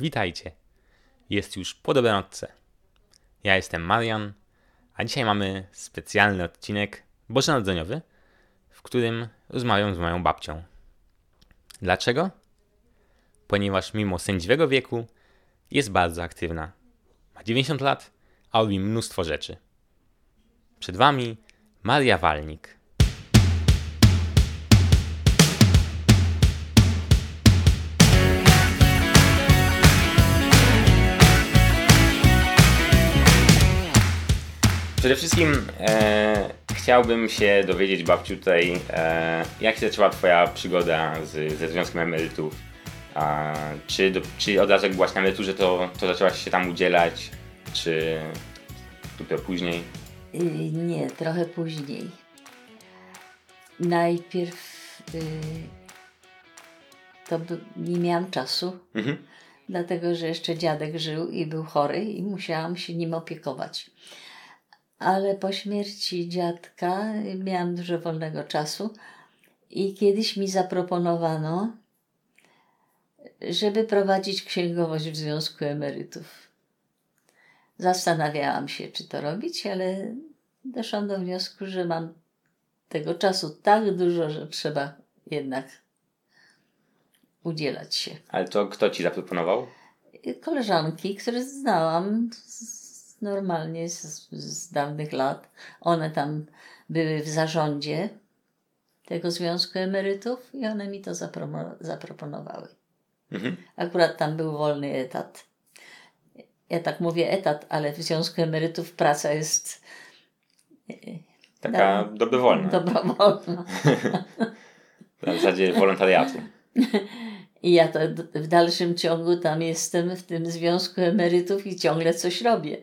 Witajcie. Jest już po dobranocce. Ja jestem Marian, a dzisiaj mamy specjalny odcinek bożonadzeniowy, w którym rozmawiam z moją babcią. Dlaczego? Ponieważ mimo sędziwego wieku jest bardzo aktywna. Ma 90 lat, a robi mnóstwo rzeczy. Przed Wami Maria Walnik. Przede wszystkim e, chciałbym się dowiedzieć, babciu, tutaj, e, jak się zaczęła Twoja przygoda z, ze Związkiem Emerytów? A, czy, do, czy od razu jak byłaś na emeryturze, to, to zaczęłaś się tam udzielać? Czy dopiero później? Y, Nie, trochę później. Najpierw y, to by, nie miałam czasu, Mhm. dlatego że jeszcze dziadek żył i był chory i musiałam się nim opiekować. Ale po śmierci dziadka miałam dużo wolnego czasu i kiedyś mi zaproponowano, żeby prowadzić księgowość w Związku Emerytów. Zastanawiałam się, czy to robić, ale doszłam do wniosku, że mam tego czasu tak dużo, że trzeba jednak udzielać się. Ale to kto Ci zaproponował? Koleżanki, które znałam z, normalnie z, z dawnych lat, one tam były w zarządzie tego Związku Emerytów i one mi to zaproponowały. Mhm. Akurat tam był wolny etat. Ja tak mówię etat, ale w Związku Emerytów praca jest Taka dobrowolna. dobrowolna. Na zasadzie wolontariatu. I ja to w dalszym ciągu tam jestem w tym Związku Emerytów i ciągle coś robię.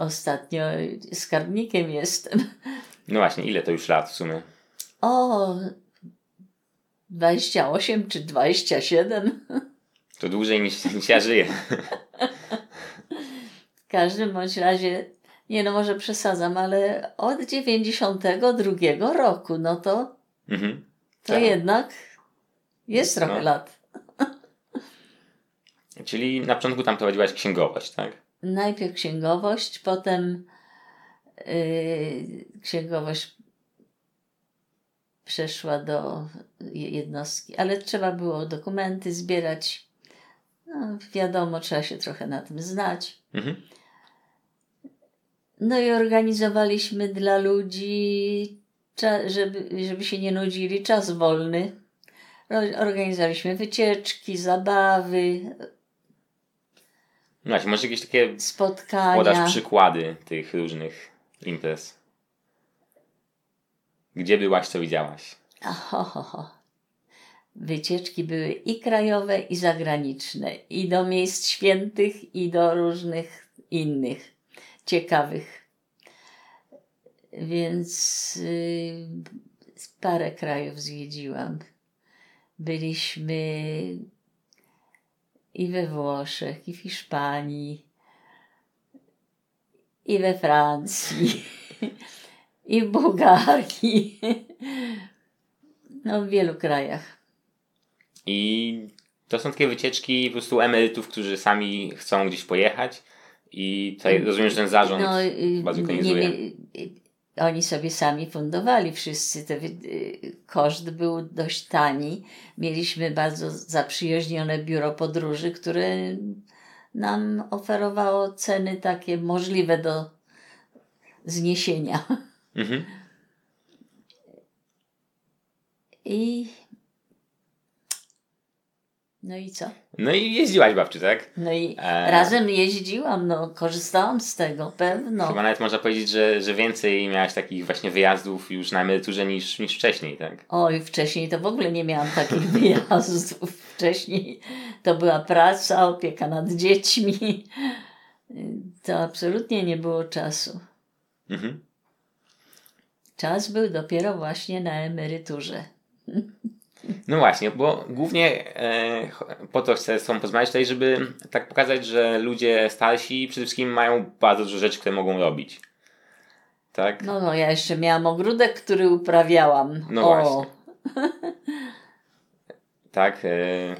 Ostatnio skarbnikiem jestem. No właśnie, ile to już lat w sumie? O, 28 czy 27. To dłużej niż, niż ja żyję. W każdym bądź razie, nie no może przesadzam, ale od 92 roku, no to, Mhm. to Tak. jednak jest trochę No. lat. Czyli na początku tam prowadziłaś księgowość, tak? Najpierw księgowość, potem yy, księgowość przeszła do je- jednostki, ale trzeba było dokumenty zbierać. No, wiadomo, trzeba się trochę na tym znać. Mhm. No i organizowaliśmy dla ludzi, żeby, żeby się nie nudzili, czas wolny. Organizowaliśmy wycieczki, zabawy, No właśnie, może jakieś takie spotkania. podasz przykłady tych różnych imprez? Gdzie byłaś, co widziałaś? Wycieczki były i krajowe, i zagraniczne, i do miejsc świętych, i do różnych innych ciekawych. Więc y, parę krajów zwiedziłam. Byliśmy i we Włoszech, i w Hiszpanii, i we Francji, i w Bułgarii. No, w wielu krajach. I to są takie wycieczki po prostu emerytów, którzy sami chcą gdzieś pojechać i tutaj rozumiem, że ten zarząd No, y, bardzo nie, organizuje. mie- y, oni sobie sami fundowali wszyscy. Te, koszt był dość tani. Mieliśmy bardzo zaprzyjaźnione biuro podróży, które nam oferowało ceny takie możliwe do zniesienia. Mhm. I no i co? No i jeździłaś babciu, tak? No i E. razem jeździłam, no korzystałam z tego, pewno. Chyba nawet można powiedzieć, że, że więcej miałaś takich właśnie wyjazdów już na emeryturze niż, niż wcześniej, tak? Oj, wcześniej to w ogóle nie miałam takich wyjazdów. Wcześniej to była praca, opieka nad dziećmi. To absolutnie nie było czasu. Mhm. Czas był dopiero właśnie na emeryturze. No właśnie, bo głównie e, po to chcę z Tobą porozmawiać tutaj, żeby tak pokazać, że ludzie starsi przede wszystkim mają bardzo dużo rzeczy, które mogą robić. Tak? No, no, ja jeszcze miałam ogródek, który uprawiałam. No właśnie. Tak. E...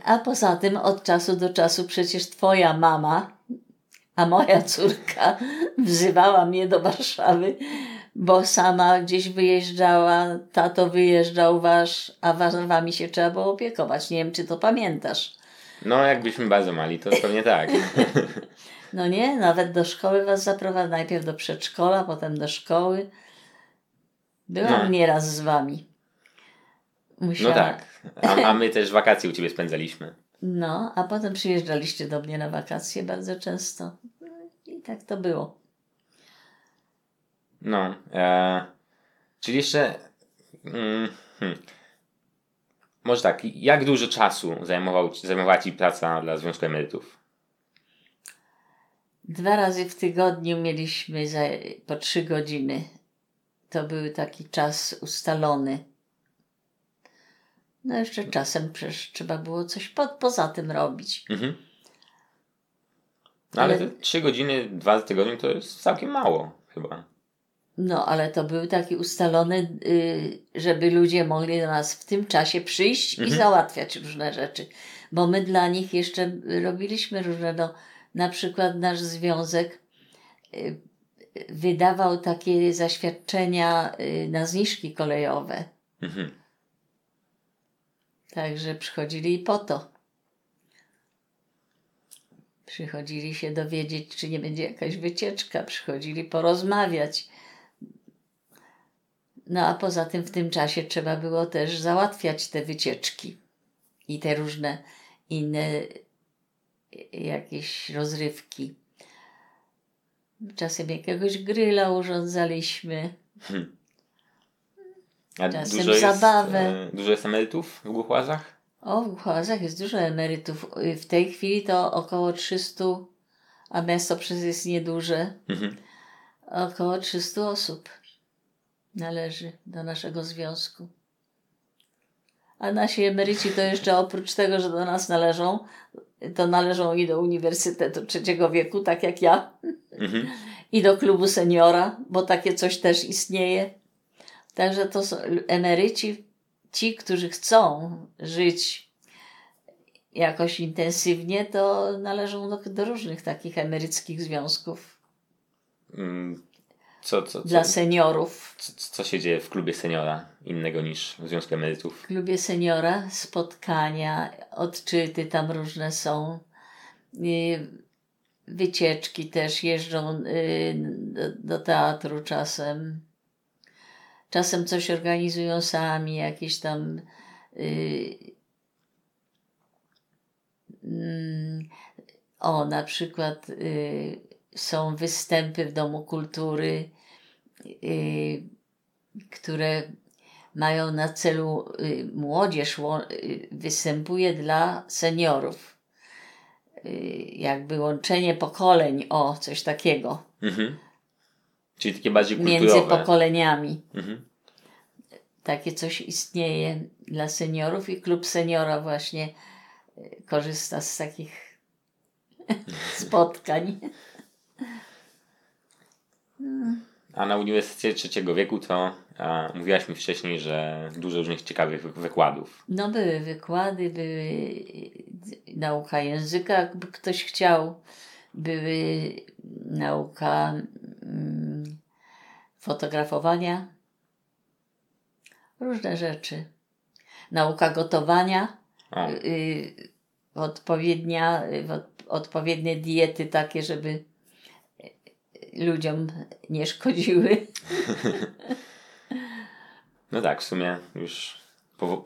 A poza tym od czasu do czasu przecież twoja mama, a moja córka wzywała mnie do Warszawy, bo sama gdzieś wyjeżdżała, tato wyjeżdżał wasz, a wami się trzeba było opiekować. Nie wiem, czy to pamiętasz. No, jakbyśmy bardzo mali, to pewnie tak. No nie, nawet do szkoły was zaprowadził, najpierw do przedszkola, potem do szkoły. Byłam no. nieraz z wami. Musiała... No tak, a, a my też wakacje u ciebie spędzaliśmy. No, a potem przyjeżdżaliście do mnie na wakacje bardzo często. I tak to było. No, e, czyli jeszcze. Mm, hmm. Może tak, jak dużo czasu zajmował, zajmowała Ci praca dla Związku Emerytów? Dwa razy w tygodniu mieliśmy za, po trzy godziny. To był taki czas ustalony. No jeszcze czasem przecież trzeba było coś po, poza tym robić. Mhm. No ale, ale trzy godziny, dwa w tygodniu to jest całkiem mało chyba. No, ale to był taki ustalony, y, żeby ludzie mogli do nas w tym czasie przyjść mhm. i załatwiać różne rzeczy. Bo my dla nich jeszcze robiliśmy różne, no, na przykład nasz związek y, wydawał takie zaświadczenia y, na zniżki kolejowe. Mhm. Także przychodzili po to. Przychodzili się dowiedzieć, czy nie będzie jakaś wycieczka, przychodzili porozmawiać. No a poza tym w tym czasie trzeba było też załatwiać te wycieczki i te różne inne jakieś rozrywki. Czasem jakiegoś gryla urządzaliśmy. Hmm. A Czasem dużo zabawę. Jest, dużo jest emerytów w Głuchłazach? O, w Głuchłazach jest dużo emerytów. W tej chwili to około 300, a miasto przez jest nieduże. Mhm. Około 300 osób należy do naszego związku. A nasi emeryci to jeszcze oprócz tego, że do nas należą, to należą i do Uniwersytetu Trzeciego Wieku, tak jak ja, mhm. i do klubu seniora, bo takie coś też istnieje. Także to są emeryci, ci, którzy chcą żyć jakoś intensywnie, to należą do, do różnych takich emeryckich związków. Mm, co, co, co, dla seniorów. Co, co się dzieje w klubie seniora innego niż w Związku Emerytów? W klubie seniora spotkania, odczyty tam różne są. Wycieczki też jeżdżą y, do, teatru czasem. Czasem coś organizują sami, jakieś tam. Y, mm, o, na przykład y, są występy w Domu Kultury, yy, które mają na celu, yy, młodzież yy, występuje dla seniorów. Y, jakby łączenie pokoleń, o, coś takiego. Mhm. Czyli takie bardziej kulturowe. Między pokoleniami. Mhm. Takie coś istnieje dla seniorów i klub seniora właśnie y, korzysta z takich spotkań. A na Uniwersytecie Trzeciego Wieku to a, mówiłaś mi wcześniej, że dużo różnych ciekawych wykładów. No były wykłady, były nauka języka, jakby ktoś chciał, były nauka mm, fotografowania, różne rzeczy. Nauka gotowania, y, odpowiednia, y, odpowiednie diety takie, żeby ludziom nie szkodziły. No tak, w sumie już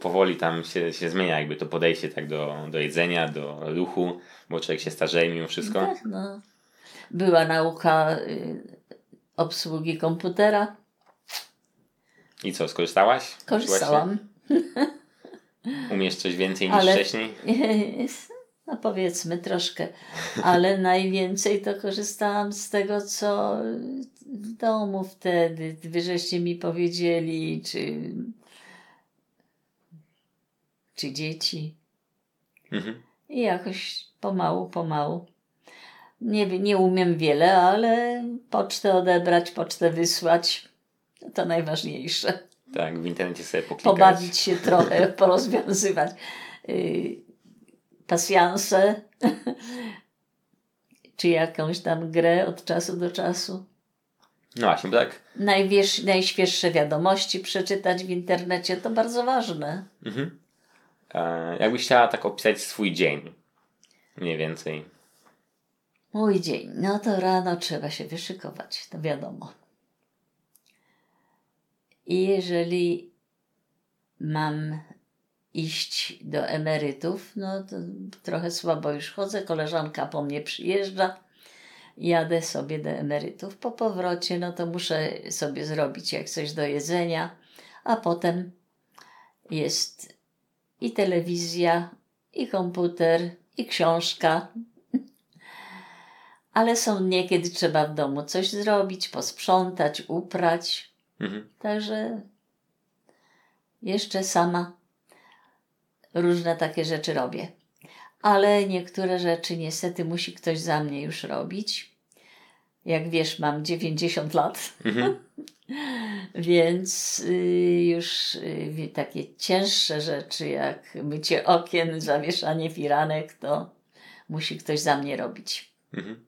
powoli tam się, się zmienia jakby to podejście tak do, do jedzenia, do ruchu, bo człowiek się starzeje mimo wszystko. Tak, no. Była nauka y, obsługi komputera. I co, skorzystałaś? Korzystałam. Umiesz coś więcej niż Ale... wcześniej? no powiedzmy troszkę, ale najwięcej to korzystałam z tego, co w domu wtedy, wy żeście mi powiedzieli, czy, czy dzieci. Mhm. I jakoś pomału, pomału. Nie, nie umiem wiele, ale pocztę odebrać, pocztę wysłać, to najważniejsze. Tak, w internecie sobie poklikać. Pobawić się trochę, porozwiązywać y, pasjanse, czy jakąś tam grę od czasu do czasu. No właśnie, tak. Najwież, najświeższe wiadomości przeczytać w internecie to bardzo ważne. Mhm. E, jakbyś chciała tak opisać swój dzień, mniej więcej. Mój dzień. No to rano trzeba się wyszykować, to wiadomo. I jeżeli mam iść do emerytów, no to trochę słabo już chodzę. Koleżanka po mnie przyjeżdża, jadę sobie do emerytów. Po powrocie, no to muszę sobie zrobić jak coś do jedzenia, a potem jest i telewizja, i komputer, i książka. Ale są dnie, kiedy trzeba w domu coś zrobić, posprzątać, uprać. Mhm. Także jeszcze sama różne takie rzeczy robię. Ale niektóre rzeczy niestety musi ktoś za mnie już robić. Jak wiesz, mam 90 lat, Mhm. więc y, już y, takie cięższe rzeczy jak mycie okien, zawieszanie firanek, to musi ktoś za mnie robić. Mhm.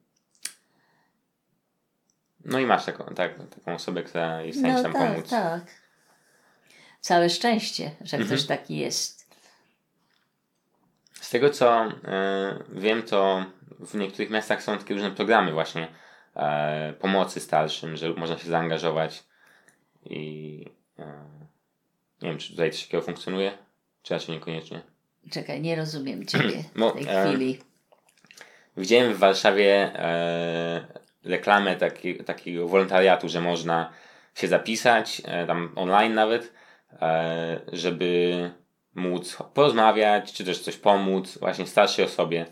No i masz taką, tak, taką osobę, która jest w stanie No tam tak, pomóc. tak. Całe szczęście, że Mhm. ktoś taki jest. Z tego co e, wiem, to w niektórych miastach są takie różne programy właśnie e, pomocy starszym, że można się zaangażować i e, nie wiem, czy tutaj coś takiego funkcjonuje, czy raczej niekoniecznie. Czekaj, nie rozumiem Ciebie No, w tej e, chwili. Widziałem w Warszawie e, reklamę taki, takiego wolontariatu, że można się zapisać, e, tam online nawet, żeby móc porozmawiać, czy też coś pomóc właśnie starszej osobie.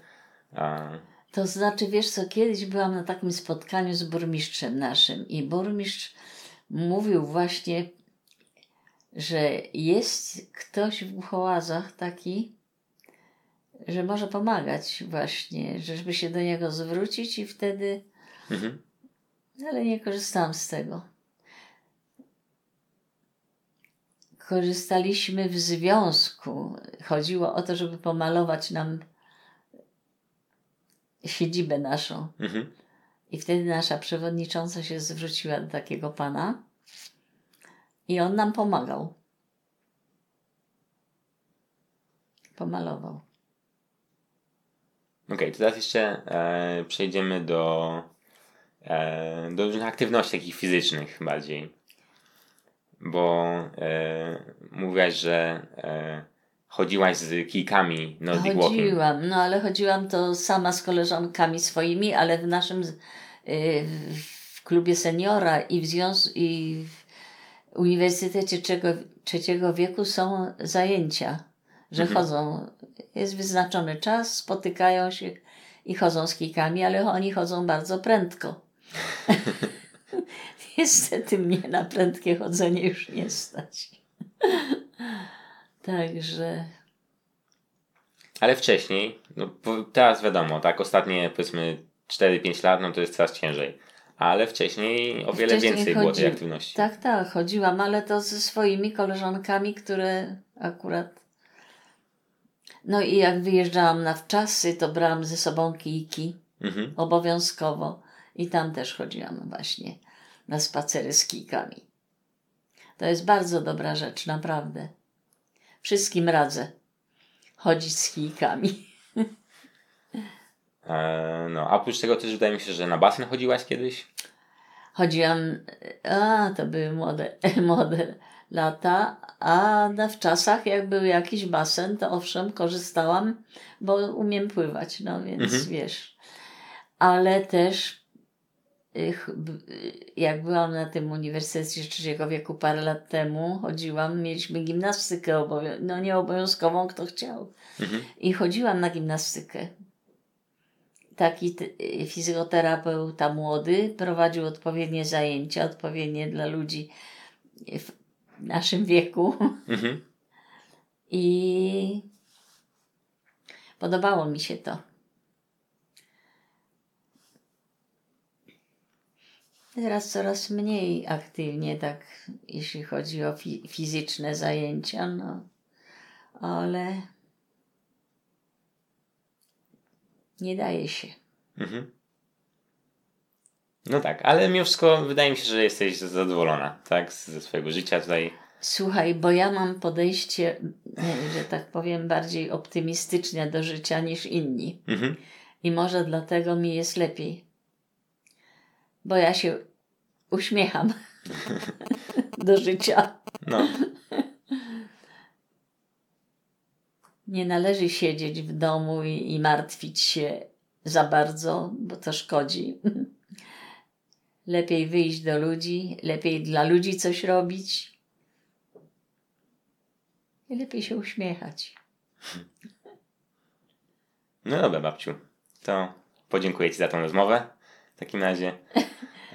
To znaczy, wiesz co, kiedyś byłam na takim spotkaniu z burmistrzem naszym i burmistrz mówił właśnie, że jest ktoś w Buchołazach taki, że może pomagać właśnie, żeby się do niego zwrócić i wtedy, mhm. ale nie korzystałam z tego. Korzystaliśmy w związku. Chodziło o to, żeby pomalować nam siedzibę naszą. Mhm. I wtedy nasza przewodnicząca się zwróciła do takiego pana i on nam pomagał. Pomalował. Okej, to teraz jeszcze e, przejdziemy do, e, do różnych aktywności takich fizycznych bardziej. Bo e, mówiłaś, że e, chodziłaś z kijkami Nordic Walking. Chodziłam, no ale chodziłam to sama z koleżankami swoimi, ale w naszym y, w klubie seniora i w związku i w Uniwersytecie trzeciego, trzeciego wieku są zajęcia, że Mhm. chodzą, jest wyznaczony czas, spotykają się i chodzą z kijkami, ale oni chodzą bardzo prędko. Niestety mnie na prędkie chodzenie już nie stać. Także Ale wcześniej, no teraz wiadomo, tak, ostatnie powiedzmy 4-5 lat, no to jest coraz ciężej. Ale wcześniej o wiele Wcześniej więcej było tej chodzi- aktywności. Tak, tak, chodziłam, ale to ze swoimi koleżankami, które akurat. No i jak wyjeżdżałam na wczasy, to brałam ze sobą kijki Mhm. obowiązkowo i tam też chodziłam właśnie na spacery z kijkami. To jest bardzo dobra rzecz, naprawdę. Wszystkim radzę chodzić z kijkami. E, no, a oprócz tego też wydaje mi się, że na basen chodziłaś kiedyś. Chodziłam, a to były młode, młode lata, a w czasach jak był jakiś basen, to owszem korzystałam, bo umiem pływać, no więc Mhm. wiesz. Ale też jak byłam na tym Uniwersytecie Trzeciego Wieku parę lat temu, chodziłam, mieliśmy gimnastykę, obowią- no nie obowiązkową, kto chciał. Mhm. I chodziłam na gimnastykę. Taki t- fizjoterapeuta młody prowadził odpowiednie zajęcia, odpowiednie dla ludzi w naszym wieku. Mhm. I podobało mi się to. Teraz coraz mniej aktywnie, tak, jeśli chodzi o fi- fizyczne zajęcia, no, ale Nie daje się. Mhm. No tak, ale mimo wszystko wydaje mi się, że jesteś zadowolona, tak, ze swojego życia tutaj. Słuchaj, bo ja mam podejście, że tak powiem, bardziej optymistyczne do życia niż inni. Mhm. I może dlatego mi jest lepiej. Bo ja się uśmiecham do życia. No, Nie należy siedzieć w domu i, i martwić się za bardzo, bo to szkodzi. Lepiej wyjść do ludzi, lepiej dla ludzi coś robić. I lepiej się uśmiechać. no dobra, babciu. To podziękuję Ci za tą rozmowę. W takim razie.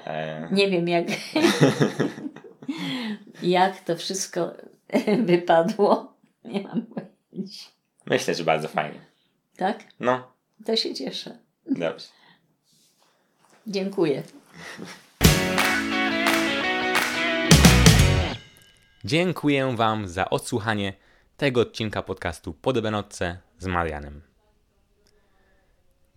E, Nie wiem, jak, jak to wszystko wypadło. Nie mam pojęcia. myślę, że bardzo fajnie. Tak? No, To się cieszę. dobrze. Dziękuję. Dziękuję Wam za odsłuchanie tego odcinka podcastu Po dobranocce z Marianem.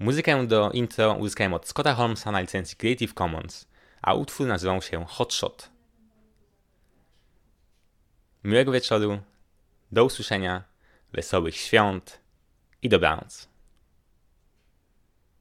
Muzykę do intro uzyskałem od Scotta Holmesa na licencji Creative Commons, a utwór nazywał się Hotshot. Miłego wieczoru, do usłyszenia, wesołych świąt i dobranoc.